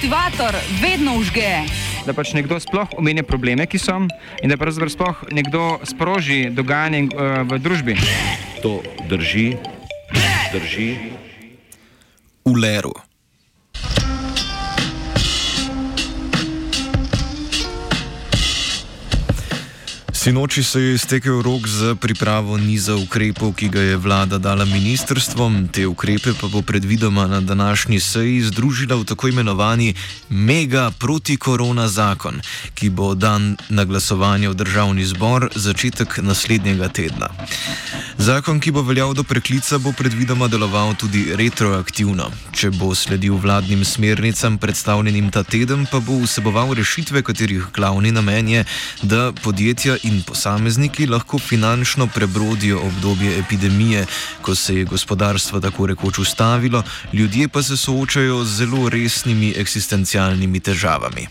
Kultivator vedno užge. da pač nekdo sploh omenja probleme, ki so in da pravzaprav sploh nekdo sproži dogajanje uh, v družbi. To drži, drži. v Leru. Sinoči se je iztekel rok za pripravo niza ukrepov, ki ga je vlada dala ministrstvom. Te ukrepe pa bo predvidoma na današnji seji združila v tako imenovani mega protikorona zakon, ki bo dan na glasovanje v državni zbor začetek naslednjega tedna. Zakon, ki bo veljal do preklica, bo predvidoma deloval tudi retroaktivno. Če bo sledil vladnim smernicam predstavljenim ta teden, pa bo vseboval rešitve, katerih glavni namen je, da podjetja in posamezniki lahko finančno prebrodijo obdobje epidemije, ko se je gospodarstvo tako rekoč ustavilo, ljudje pa se soočajo z zelo resnimi eksistencialnimi težavami.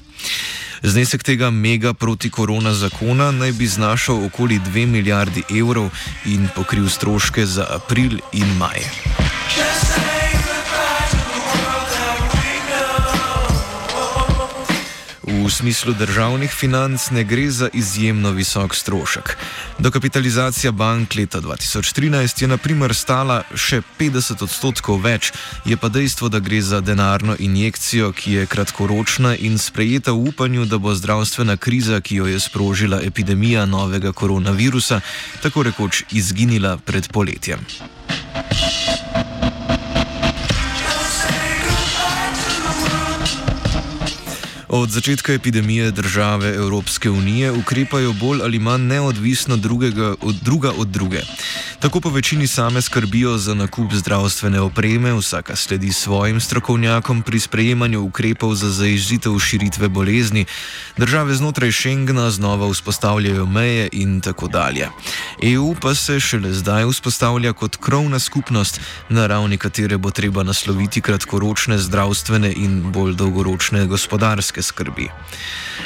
Znesek tega mega protikorona zakona naj bi znašal okoli 2 milijardi evrov in pokril stroške za april in maj. V smislu državnih financ ne gre za izjemno visok strošek. Dokapitalizacija bank leta 2013 je na primer stala še 50 odstotkov več, je pa dejstvo, da gre za denarno injekcijo, ki je kratkoročna in sprejeta v upanju, da bo zdravstvena kriza, ki jo je sprožila epidemija novega koronavirusa, tako rekoč izginila pred poletjem. Od začetka epidemije države Evropske unije ukrepajo bolj ali manj neodvisno drugega, od druga od druge. Tako po večini same skrbijo za nakup zdravstvene opreme, vsaka sledi svojim strokovnjakom pri sprejemanju ukrepov za zaizžitev širitve bolezni, države znotraj Schengena znova vzpostavljajo meje in tako dalje. EU pa se šele zdaj vzpostavlja kot krovna skupnost, na ravni katere bo treba nasloviti kratkoročne zdravstvene in bolj dolgoročne gospodarske skrbi.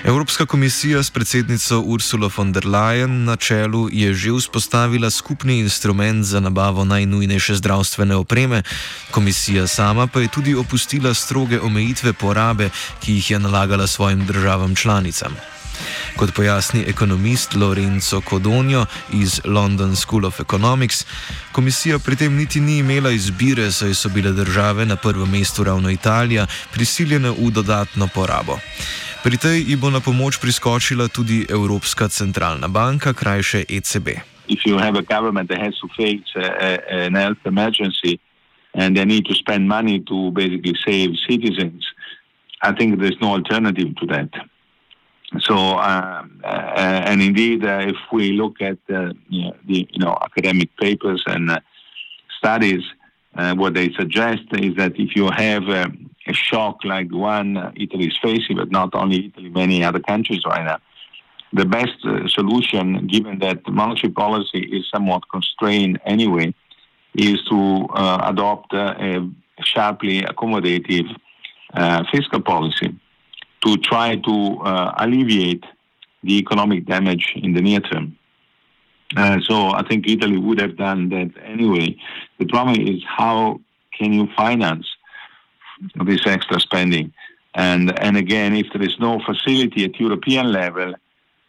Evropska komisija s predsednico Ursulo von der Leyen na čelu je že vzpostavila skupni instrument za nabavo najnujnejše zdravstvene opreme, komisija sama pa je tudi opustila stroge omejitve porabe, ki jih je nalagala svojim državam članicam. Kot pojasni ekonomist Lorenzo Codonio iz London School of Economics, komisija pri tem niti ni imela izbire, saj so bile države na prvem mestu ravno Italija prisiljene v dodatno porabo. Pri tej ji bo na pomoč priskočila tudi Evropska centralna banka, krajše ECB. If you have a government that has to face a, an health emergency and they need to spend money to basically save citizens, I think there's no alternative to that. So, uh, uh, and indeed, uh, if we look at uh, the you know academic papers and uh, studies, uh, what they suggest is that if you have uh, a shock like the one Italy is facing, but not only Italy, many other countries right now, the best uh, solution, given that monetary policy is somewhat constrained anyway, is to uh, adopt uh, a sharply accommodative fiscal policy to try to alleviate the economic damage in the near term. Uh, so I think Italy would have done that anyway. The problem is how can you finance this extra spending? And and again, if there is no facility at European level,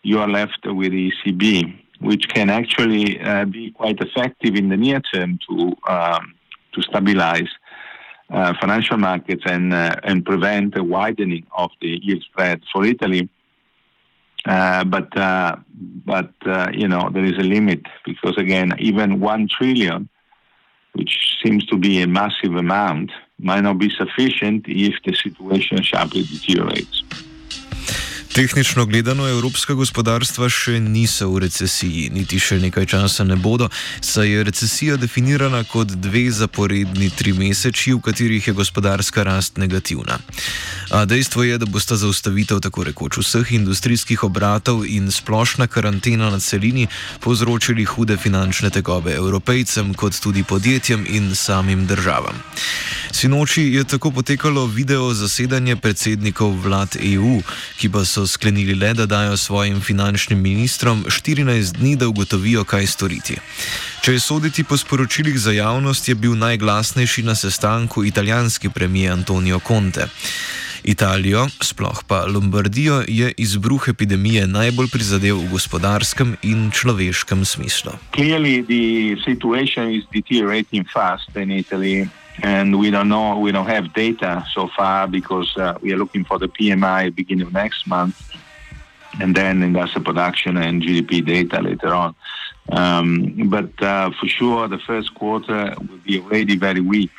you are left with the ECB, which can actually uh, be quite effective in the near term to um, to stabilize uh, financial markets and uh, and prevent a widening of the yield spread for Italy. Uh, but uh, but uh, you know there is a limit because again, even one trillion, which seems to be a massive amount, might not be sufficient if the situation sharply deteriorates. Tehnično gledano, evropska gospodarstva še niso v recesiji, niti še nekaj časa ne bodo, saj je recesija definirana kot dve zaporedni tri meseci, v katerih je gospodarska rast negativna. A dejstvo je, da bosta zaustavitev tako rekoč vseh industrijskih obratov in splošna karantena na celini povzročili hude finančne tegobe evropejcem, kot tudi podjetjem in samim državam. Sinoči je tako potekalo video zasedanje predsednikov vlad EU, ki pa so sklenili le, da dajo svojim finančnim ministrom 14 dni, da ugotovijo, kaj storiti. Če je soditi po sporočilih za javnost, je bil najglasnejši na sestanku italijanski premijer Antonio Conte. Italijo, sploh pa Lombardijo, je izbruh epidemije najbolj prizadel v gospodarskem in človeškem smislu. Clearly, the situation is deteriorating fast in Italy. And we don't know, we don't have data so far because uh, we are looking for the PMI beginning of next month, and then industrial production and GDP data later on. Um, but uh, for sure, the first quarter will be already very weak,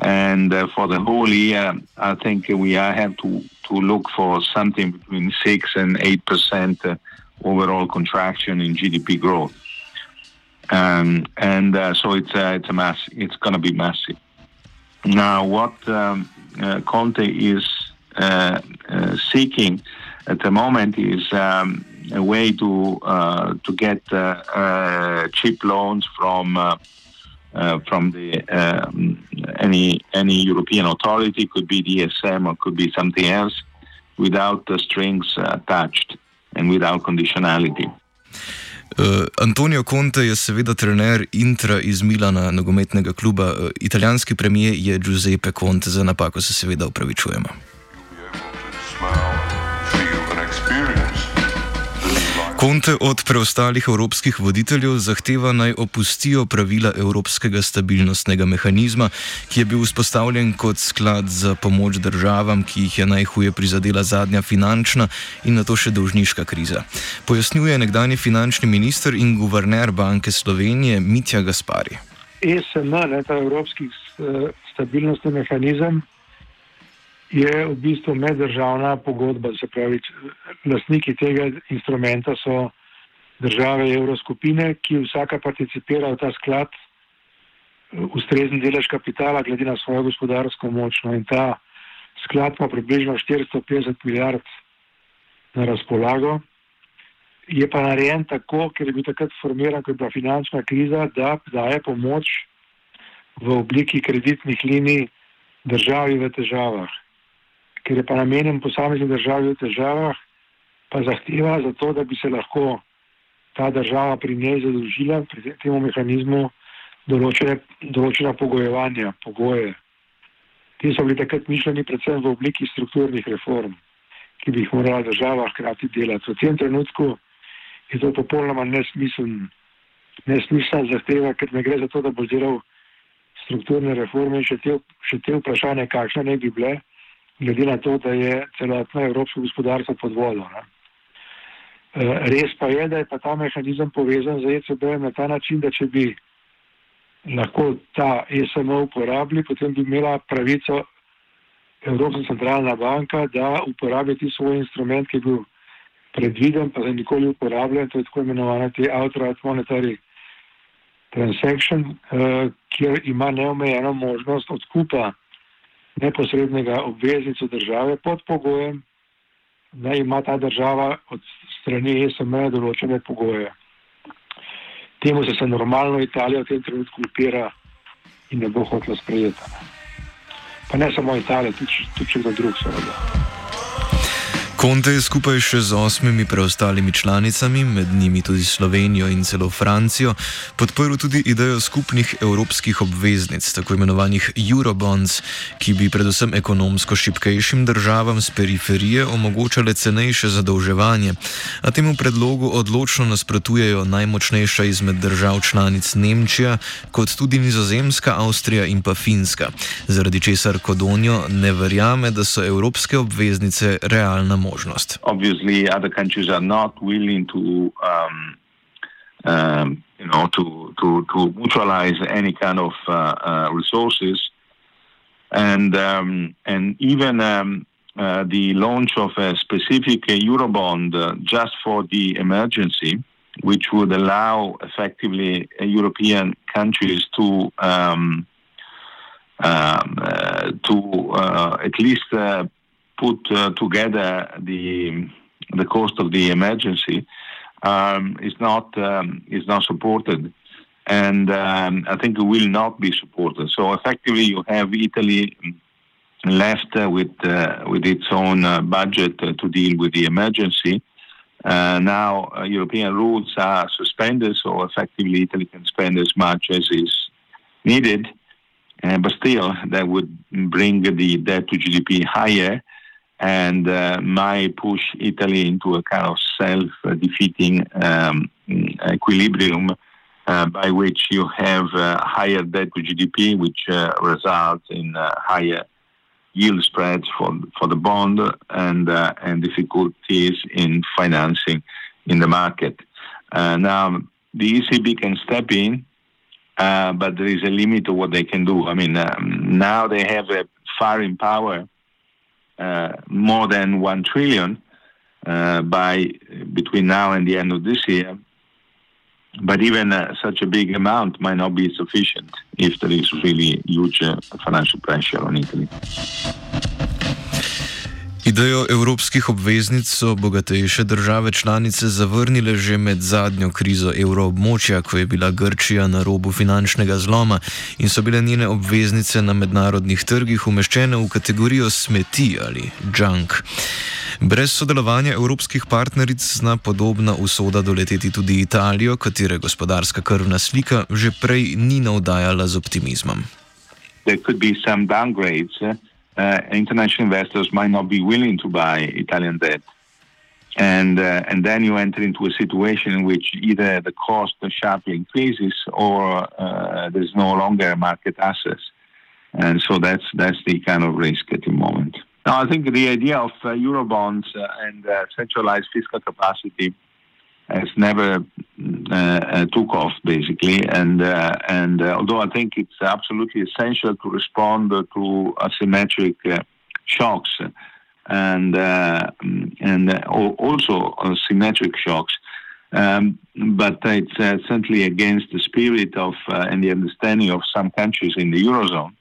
and uh, for the whole year, I think we have to to look for something between six and eight percent uh, overall contraction in GDP growth. Um, and uh, so it's uh, it's a mass. It's going to be massive. Now, what um, uh, Conte is uh, uh, seeking at the moment is um, a way to uh, to get uh, uh, cheap loans from from the um, any any European authority, could be DSM or could be something else, without the strings attached and without conditionality. Uh, Antonijo Conte je seveda trener Intra iz Milana, nogometnega kluba. Uh, italijanski premijer je Giuseppe Conte, za napako se seveda upravičujemo. Konte od preostalih evropskih voditeljev zahteva naj opustijo pravila Evropskega stabilnostnega mehanizma, ki je bil vzpostavljen kot sklad za pomoč državam, ki jih je najhuje prizadela zadnja finančna in na to še dolžniška kriza. Pojasnjuje nekdani finančni minister in guverner Banke Slovenije Mitja Gaspari. ESM, ne, ta Evropski eh, stabilnostni mehanizem, je v bistvu meddržavna pogodba, se pravi, lastniki tega instrumenta so države Evroskupine, ki vsaka participira v ta sklad ustrezen delež kapitala glede na svojo gospodarsko moč. No in ta sklad ima približno 450 milijard na razpolago. Je pa narejen tako, ker je bil takrat formiran, ko je bila finančna kriza, da daje pomoč v obliki kreditnih linij državi v težavah ker je pa namenjen posamezni državi v težavah, pa zahteva za to, da bi se lahko ta država pri njej zadolžila, pri tem mehanizmu, določene, določena pogojevanja, pogoje. Ti so bili takrat mišljeni predvsem v obliki strukturnih reform, ki bi jih morala država hkrati delati. V tem trenutku je to popolnoma nesmiseln, nesmiseln zahteva, ker ne gre za to, da bo delal strukturne reforme in še te, še te vprašanje, kakšne ne bi bile glede na to, da je celotno evropsko gospodarstvo pod vodo. Ne. E, res pa je, da je pa ta mehanizem povezan z ECB na ta način, da če bi lahko ta ESMO uporabili, potem bi imela pravico Evropska centralna banka, da uporabi ti svoj instrument, ki je bil predviden, pa za nikoli uporabljen, to je tako imenovana ti outright monetary transaction, eh, kjer ima neomejeno možnost odkupa neposrednega obveznico države pod pogojem, da ima ta država od strani ESM določene pogoje. Temu se, se normalno Italija v tem trenutku upira in ne bo hotela sprejeti. Pa ne samo Italija, tudi, tudi če kdo drug seveda. Konte je skupaj še z osmimi preostalimi članicami, med njimi tudi Slovenijo in celo Francijo, podprl tudi idejo skupnih evropskih obveznic, tako imenovanih Eurobonds, ki bi predvsem ekonomsko šipkejšim državam z periferije omogočale cenejše zadolževanje. A temu predlogu odločno nasprotujejo najmočnejša izmed držav članic Nemčija, kot tudi Nizozemska, Avstrija in pa Finska, zaradi česar Kodonjo ne verjame, da so evropske obveznice realna možnost Obviously, other countries are not willing to, um, um, you know, to, to, to neutralize any kind of uh, uh, resources. And, um, and even um, uh, the launch of a specific Eurobond just for the emergency, which would allow effectively European countries to to at least put uh, together the the cost of the emergency um, is not um, is not supported, and um, I think it will not be supported. So effectively, you have Italy left uh, with uh, with its own uh, budget uh, to deal with the emergency. Uh, now European rules are suspended, so effectively Italy can spend as much as is needed, but still that would bring the debt to GDP higher and uh, might push Italy into a kind of self-defeating um, equilibrium. Uh, by which you have uh, higher debt to GDP, which uh, results in higher yield spreads for for the bond and uh, and difficulties in financing in the market. Uh, now the ECB can step in, uh, but there is a limit to what they can do. I mean, um, now they have a firing power more than one trillion by between now and the end of this year. But even uh, such a big amount might not be sufficient if there is really huge uh, financial pressure on Italy. Idejo evropskih obveznic so bogatejše države članice zavrnile že med zadnjo krizo evroobmočja, ko je bila Grčija na robu finančnega zloma in so bile njene obveznice na mednarodnih trgih umeščene v kategorijo smeti ali junk. Brez sodelovanja evropskih partneric zna podobna usoda doleteti tudi Italijo, katere gospodarska krvna slika že prej ni navdajala z optimizmom. Uh, international investors might not be willing to buy Italian debt. And, uh, and then you enter into a situation in which either the cost sharply increases or uh, there's no longer market access. And so that's, that's the kind of risk at the moment. Now, I think the idea of uh, Eurobonds uh, and uh, centralized fiscal capacity has never uh, took off, basically. And uh, and uh, although I think it's absolutely essential to respond to asymmetric shocks and and also symmetric shocks. Um, but it's certainly against the spirit of and the understanding of some countries in the eurozone.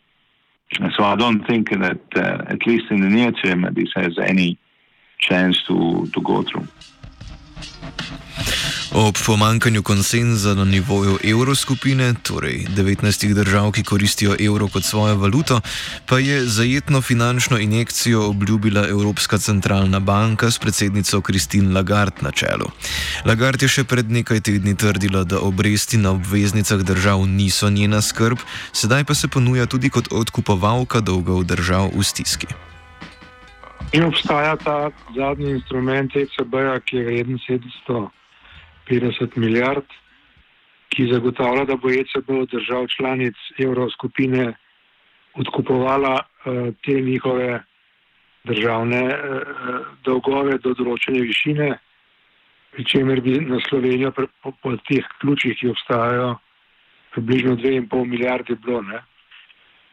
So I don't think that, uh, at least in the near term, this has any chance to, to go through. Ob pomankanju konsenza na nivoju evroskupine, torej 19 držav, ki koristijo evro kot svojo valuto, pa je zajetno finančno injekcijo obljubila Evropska centralna banka s predsednico Kristin Lagarde na čelu. Lagarde je še pred nekaj tedni trdila, da obresti na obveznicah držav niso njena skrb, sedaj pa se ponuja tudi kot odkupovalka dolgov držav v stiski. In obstaja ta zadnji instrument ECB-ja, ki je vreden 700. 50 milijard, ki zagotavlja, da bo ECB od držav članic evroskupine odkupovala uh, te njihove državne uh, dolgove do določene višine, pri čemer bi na Slovenijo po, po teh ključih, ki obstajajo, približno 2,5 milijarde bilo. Ne?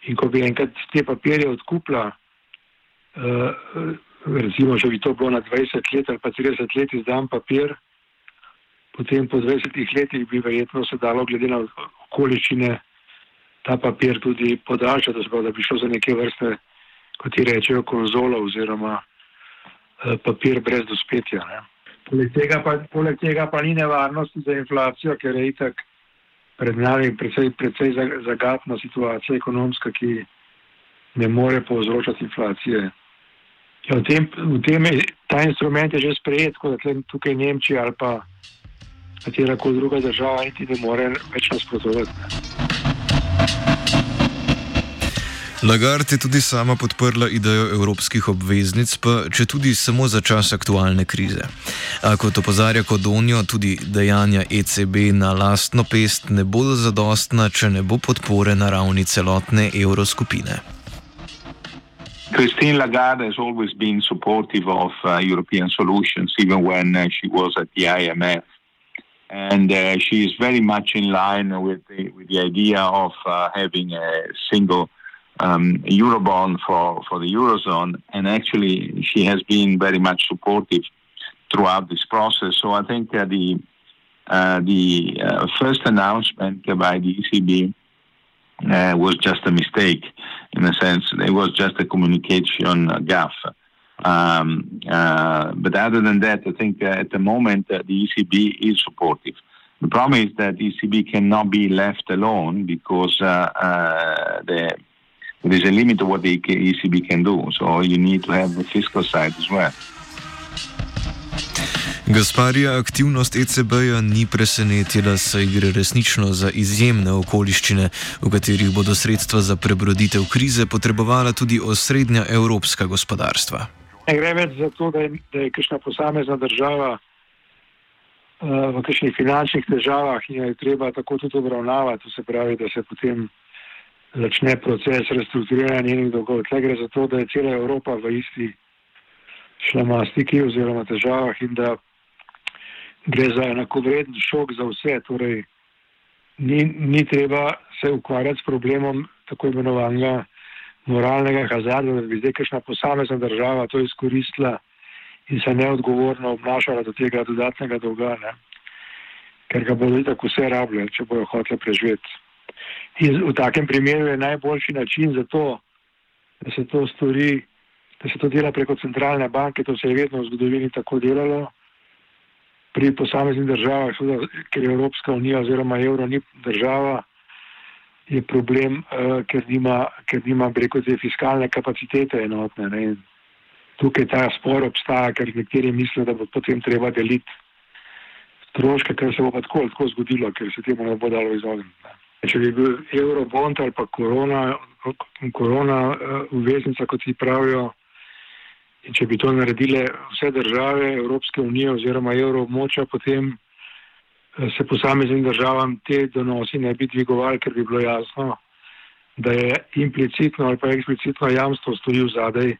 In ko bi enkrat te papirje odkupila, uh, recimo, če bi to bilo na 20 let ali pa 30 let izdan papir, potem po 20 letih bi verjetno se dalo, glede na okoliščine, ta papir tudi podaljšati, da bi šlo za neke vrste, kot ti rečejo, konzolo oziroma eh, papir brez dospetja. Poleg tega, pa, poleg tega pa ni nevarnosti za inflacijo, ker je itak pred nami precej, precej zagatna situacija ekonomska, ki ne more povzročati inflacije. Ja, v tem, v tem ta instrument je že sprejet, kot je tukaj Nemčija ali pa katera koli druga država niti ne more več nasprotovati. Lagarde je tudi sama podprla idejo evropskih obveznic, pa če tudi samo za čas aktualne krize. A kot opozarja Kodonjo, tudi dejanja ECB na lastno pest ne bodo zadostna, če ne bo podpore na ravni celotne evroskupine. Christine Lagarde has always been supportive of uh, European solutions, even when uh, she was at the IMF. And uh, she is very much in line with the, with the idea of uh, having a single um, Eurobond for, for the Eurozone. And actually, she has been very much supportive throughout this process. So I think uh, the, uh, the first announcement by the ECB uh, was just a mistake in a sense. It was just a communication gaffe. Um, uh, but other than that, I think uh, at the moment uh, the ECB is supportive. The problem is that the ECB cannot be left alone because uh, uh, the, there is a limit to what the ECB can do. So you need to have the fiscal side as well. Gasparija aktivnost ECB-ja ni presenetila, saj gre resnično za izjemne okoliščine, v katerih bodo sredstva za prebroditev krize potrebovala tudi osrednja evropska gospodarstva. Ne gre več za to, da je, da je kakšna posamezna država uh, v kakšnih finančnih težavah in jo je treba tako tudi obravnavati. To se pravi, da se potem začne proces restrukturiranja njenih dolgov. Tle gre za to, da je cela Evropa v isti šlamastiki oziroma težavah in da gre za enakovreden šok za vse. Torej, ni, ni treba se ukvarjati s problemom tako imenovanega moralnega hazarda, da bi zdaj kakšna posamezna država to izkoristila in se neodgovorno obnašala do tega dodatnega dolga, ne? ker ga bodo tako vse rabljali, če bojo hoteli preživeti. In v takem primeru je najboljši način za to, da se to stori, da se to dela preko centralne banke, to se je vedno v zgodovini tako delalo pri posameznih državah, ker je Evropska unija oziroma evro ni država, je problem, uh, ker nima, ker nima preko te fiskalne kapacitete enotne. Ne. Tukaj ta spor obstaja, ker nekateri mislijo, da bo potem treba deliti stroške, kar se bo pa tako, tako zgodilo, ker se temu ne bo dalo izogniti. Če bi bil eurobond ali pa korona, korona uveznica, kot ti pravijo, In če bi to naredile vse države Evropske unije oziroma evroobmočja, potem eh, se posameznim državam te donosi ne bi dvigovali, ker bi bilo jasno, da je implicitno ali pa eksplicitno jamstvo stoji v zadej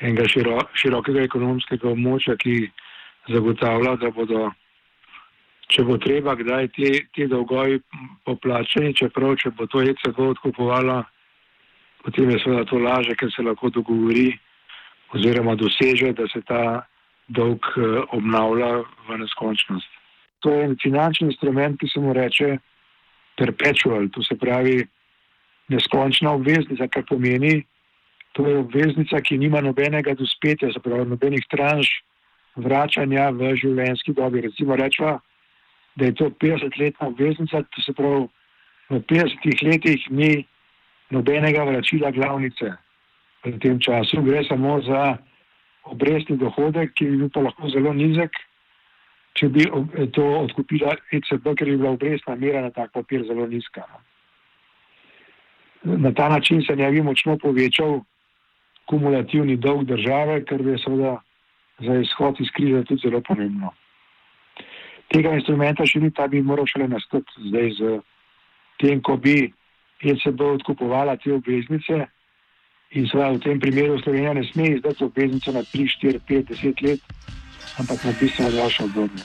enega širo, širokega ekonomskega območja, ki zagotavlja, da bodo, če bo treba, kdaj te, te dolgovi poplačeni, čeprav če bo to ECB odkupovala, potem je seveda to laže, ker se lahko dogovori oziroma doseže, da se ta dolg eh, obnavlja v neskončnost. To je en finančni instrument, ki se mu reče perpetual, to se pravi neskončna obveznica, kar pomeni, to je obveznica, ki nima nobenega dospetja, se pravi nobenih tranš vračanja v življenjski dobi. Recimo rečemo, da je to 50-letna obveznica, to se pravi v 50 letih ni nobenega vračila glavnice v tem času. Gre samo za obrestni dohodek, ki bi bil pa lahko zelo nizek, če bi to odkupila ECB, ker bi bila obrestna mera na tak papir zelo nizka. No. Na ta način se ne bi močno povečal kumulativni dolg države, kar bi seveda za izhod iz krize tudi zelo pomembno. Tega instrumenta še ni, ta bi moral šele nastati zdaj z tem, ko bi ECB odkupovala te obveznice. In seveda v tem primeru Slovenija ne sme izdati obveznice na 3, 4, 5, 10 let, ampak na bistveno daljše obdobje.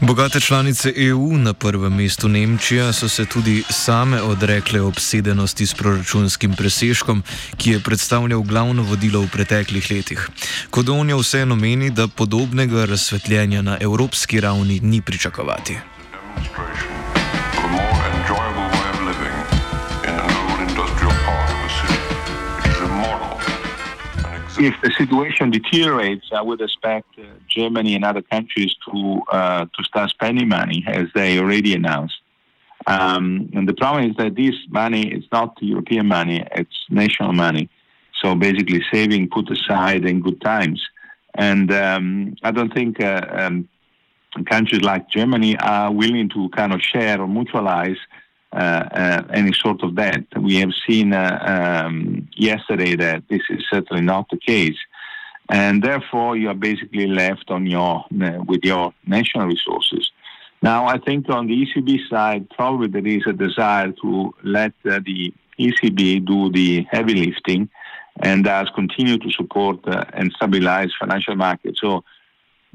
Bogate članice EU, na prvem mestu Nemčija, so se tudi same odrekle obsedenosti s proračunskim presežkom, ki je predstavljal glavno vodilo v preteklih letih. Kodonja vseeno meni, da podobnega razsvetljenja na evropski ravni ni pričakovati. If the situation deteriorates, I would expect uh, Germany and other countries to uh, to start spending money, as they already announced. Um, and the problem is that this money is not European money; it's national money. So basically, saving put aside in good times. And um, I don't think uh, um, countries like Germany are willing to kind of share or mutualize any sort of debt. We have seen uh, um, yesterday that this is certainly not the case, and therefore you are basically left on your with your national resources. Now, I think on the ECB side, probably there is a desire to let uh, the ECB do the heavy lifting and thus continue to support uh, and stabilize financial markets. So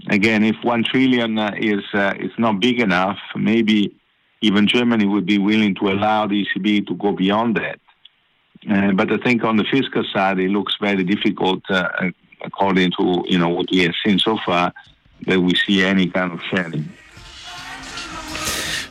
again, if one trillion uh, is uh, is not big enough, maybe even Germany would be willing to allow the ECB to go beyond that. Uh, but I think on the fiscal side, it looks very difficult, uh, according to you know what we have seen so far, that we see any kind of sharing.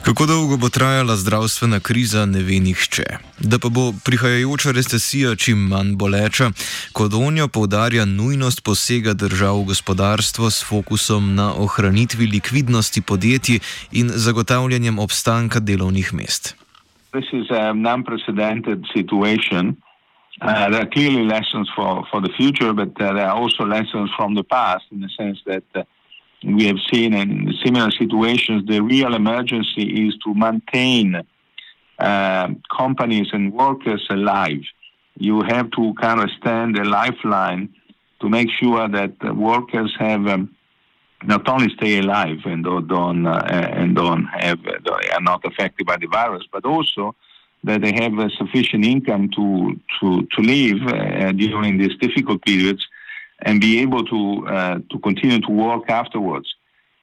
Kako dolgo bo trajala zdravstvena kriza, ne ve nihče. Da pa bo prihajajoča recesija čim manj boleča, Kodonjo poudarja nujnost posega držav v gospodarstvo s fokusom na ohranitvi likvidnosti podjetij in zagotavljanjem obstanka delovnih mest. This is a unprecedented situation. Uh, there are clearly lessons for, for the future, but uh, there are also lessons from the past in the sense that uh, we have seen in similar situations, the real emergency is to maintain uh, companies and workers alive. You have to kind of stand a lifeline to make sure that workers have um, not only stay alive and don't, uh, and don't have are not affected by the virus, but also that they have a sufficient income to to to live uh, during these difficult periods and be able to uh, to continue to work afterwards.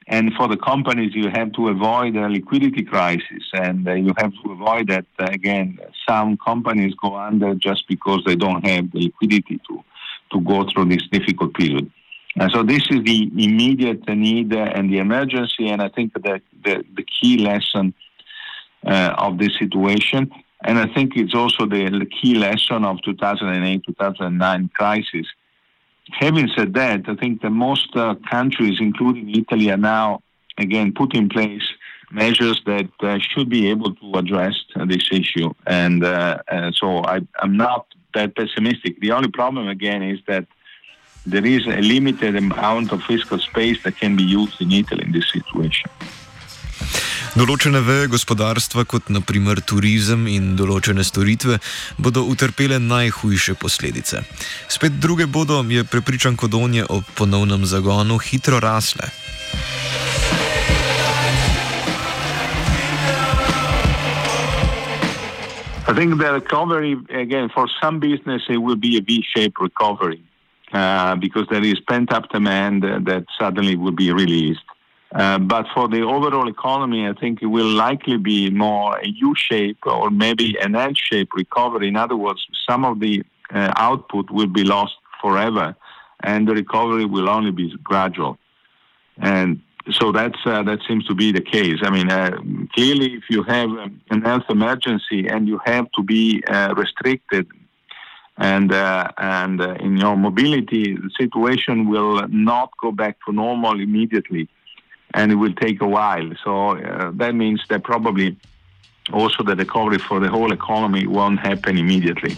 And for the companies, you have to avoid a liquidity crisis, and uh, you have to avoid that uh, again. Some companies go under just because they don't have the liquidity to to go through this difficult period. And so this is the immediate need and the emergency, and I think that the, the key lesson uh, of this situation. And I think it's also the, the key lesson of 2008-2009 crisis Having said that, I think that most uh, countries, including Italy, are now again put in place measures that uh, should be able to address uh, this issue. And uh, so I, am not that pessimistic. The only problem again is that there is a limited amount of fiscal space that can be used in Italy in this situation. Določene veje gospodarstva, kot naprimer turizem in določene storitve, bodo utrpele najhujše posledice. Spet druge bodo, je prepričan Kodonje, ob ponovnem zagonu hitro rasle. I think the recovery, again, for some business, it will be a V-shaped recovery uh, because there is pent-up demand that suddenly will be released. Uh, but for the overall economy, I think it will likely be more a U-shape or maybe an L-shape recovery. In other words, some of the uh, output will be lost forever, and the recovery will only be gradual. And so that's uh, that seems to be the case. I mean, uh, clearly, if you have an health emergency and you have to be uh, restricted and and in your mobility, the situation will not go back to normal immediately and it will take a while. So uh, that means that probably also the recovery for the whole economy won't happen immediately.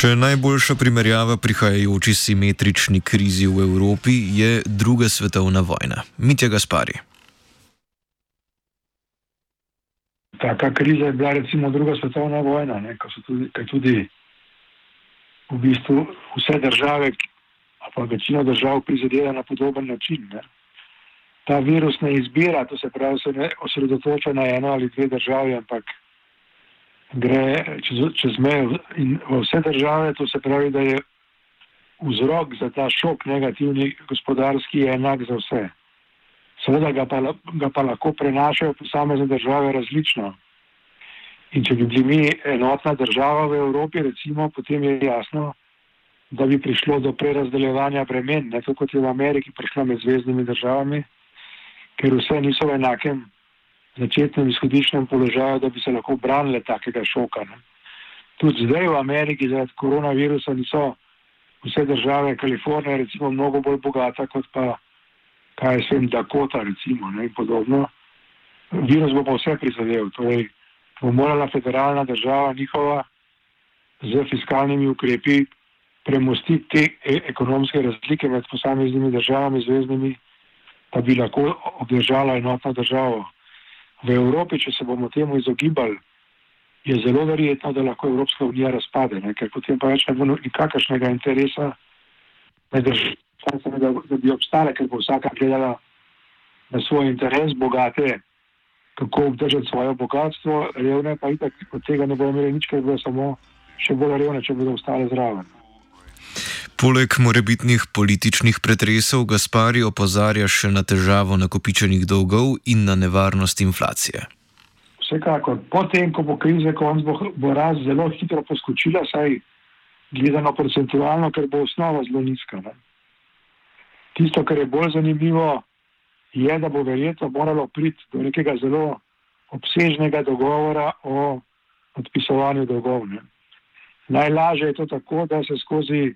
Še najboljša primerjava prihajajoči simetrični krizi v Evropi je druga svetovna vojna. Mitja Gaspari. Taka kriza je bila recimo druga svetovna vojna, ko so tudi, tudi v bistvu vse države, pa večina držav prizadela na podoben način. Ne? Ta virus ne izbira, to se pravi, se ne osredotoča na eno ali dve državi, ampak gre čez, čez mejo in v vse države, to se pravi, da je vzrok za ta šok negativni gospodarski enak za vse. Seveda ga pa, ga pa lahko prenašajo posamezne države različno. In če bi bili mi enotna država v Evropi, recimo, potem je jasno, da bi prišlo do prerazdeljevanja bremen, ne tako kot je v Ameriki prišlo med zvezdnimi državami ker vse niso v enakem začetnem izhodiščnem položaju, da bi se lahko branile takega šoka. Ne. Tudi zdaj v Ameriki zaradi koronavirusa niso vse države, Kalifornija recimo mnogo bolj bogata kot pa, kaj se jim Dakota recimo ne, in podobno. Virus bo pa vse prizadel, torej bo morala federalna država njihova z fiskalnimi ukrepi premostiti te e ekonomske razlike med posameznimi državami, zvezdnimi da bi lahko obdržala enotno državo. V Evropi, če se bomo temu izogibali, je zelo verjetno, da lahko Evropska unija razpade, ne? ker potem pa več ne bo nikakršnega interesa med državami, da, da bi obstale, ker bo vsaka gledala na svoj interes, bogate kako obdržati svoje bogatstvo, revne pa itak od tega ne bodo imeli nič, ker bodo samo še bolj revne, če bodo ostale zraven. Poleg morebitnih političnih pretresov Gaspari opozarja še na težavo nakopičenih dolgov in na nevarnost inflacije. Vsekakor, potem, ko bo krize konc, bo, bo rast zelo hitro poskočila, saj gledano procentualno, ker bo osnova zelo nizka. Ne? Tisto, kar je bolj zanimivo, je, da bo verjetno moralo priti do nekega zelo obsežnega dogovora o odpisovanju dolgov. Ne? Najlažje je to tako, da se skozi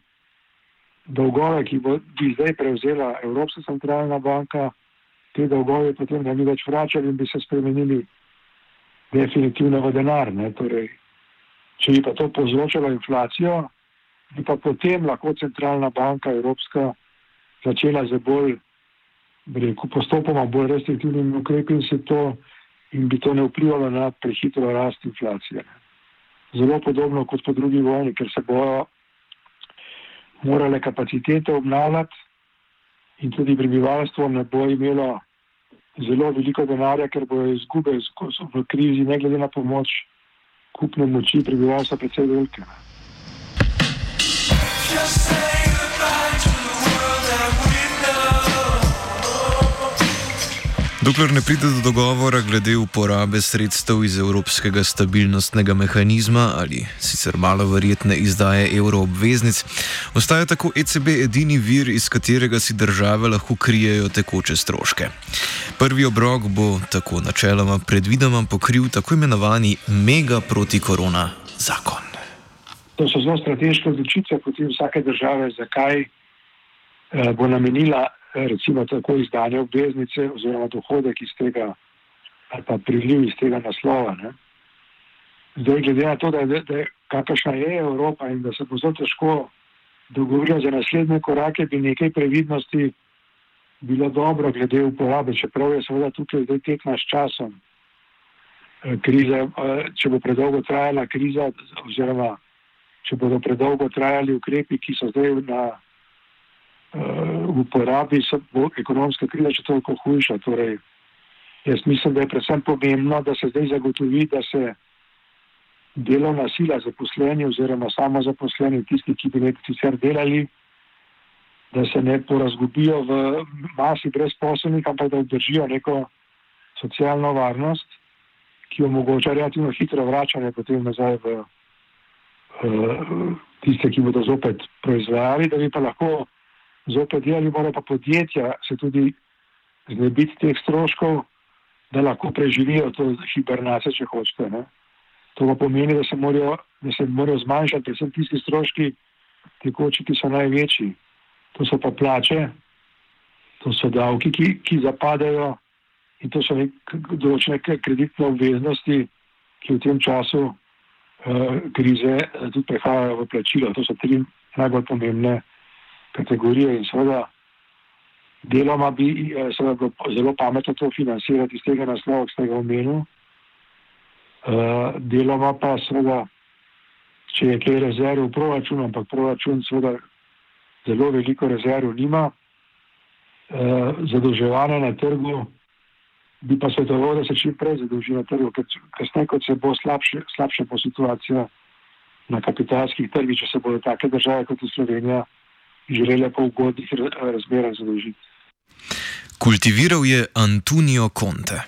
dolgove, ki bo, bi zdaj prevzela Evropska centralna banka, te dolgove potem ne bi več vračali in bi se spremenili definitivno v denar. Torej, če bi pa to povzročalo inflacijo, bi pa potem lahko centralna banka Evropska začela z bolj rekel, postopoma bolj restriktivnimi ukrepi in to in bi to ne vplivalo na prehitro rast inflacije. Zelo podobno kot po drugi vojni, ker se bojo morale kapacitete obnavljati in tudi prebivalstvo ne bo imelo zelo veliko denarja, ker bojo izgube v krizi, ne glede na pomoč, kupne moči prebivalstva precej velike. Just say Dokler ne pride do dogovora glede uporabe sredstev iz Evropskega stabilnostnega mehanizma ali sicer malo verjetne izdaje evroobveznic, ostaja tako ECB edini vir, iz katerega si države lahko krijejo tekoče stroške. Prvi obrok bo tako načeloma predvidoma pokril tako imenovani mega protikorona zakon. To so zelo strateške odločitve potem vsake države, zakaj bo namenila recimo tako izdane obveznice oziroma dohodek iz tega ali pa priliv iz tega naslova. Ne. Zdaj, glede na to, da, da, da kakšna je Evropa in da se bo zelo težko dogovorila za naslednje korake, bi nekaj previdnosti bilo dobro glede uporabe, čeprav je seveda tukaj zdaj tekma s časom. Eh, kriza, eh, če bo predolgo trajala kriza, oziroma če bodo predolgo trajali ukrepi, ki so zdaj na v uporabi, se bo ekonomska kriza še toliko hujša. Torej, jaz mislim, da je predvsem pomembno, da se zdaj zagotovi, da se delovna sila zaposleni oziroma samo zaposleni, tisti, ki bi nekaj sicer delali, da se ne porazgubijo v masi brezposobnih, ampak da obdržijo neko socialno varnost, ki omogoča relativno hitro vračanje potem nazaj v uh, tiste, ki bodo zopet proizvajali, da bi pa lahko zopet delali, mora pa podjetja se tudi znebiti teh stroškov, da lahko preživijo to hibernacijo, če hočete. Ne. To pa pomeni, da se, morajo, da se morajo zmanjšati predvsem tisti stroški, tekoči, ki so največji. To so pa plače, to so davki, ki, ki zapadajo in to so določene kreditne obveznosti, ki v tem času uh, krize uh, tudi prehajajo v plačilo. To so tri najbolj pomembne kategorije in seveda deloma bi eh, seveda bilo zelo pametno to financirati iz tega naslova, ki ste ga omenili. Uh, deloma pa seveda, če je kaj rezerv v proračunu, ampak proračun seveda zelo veliko rezerv nima, uh, zadolževanje na trgu bi pa svetoval, da se čim prej zadolži na trgu, ker kasneje, kot se bo slabše, slabše po situacija na kapitalskih trgih, če se bodo take države kot je Slovenija želele po ugodnih razmerah zadolžiti. Kultiviral je Antonijo Conte.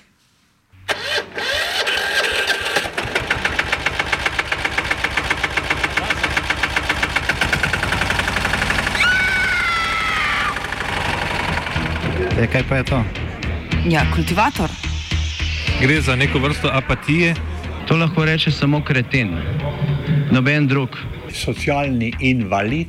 E, kaj pa je to? Ja, kultivator. Gre za neko vrsto apatije. To lahko reče samo kreten, noben drug. Socialni invalid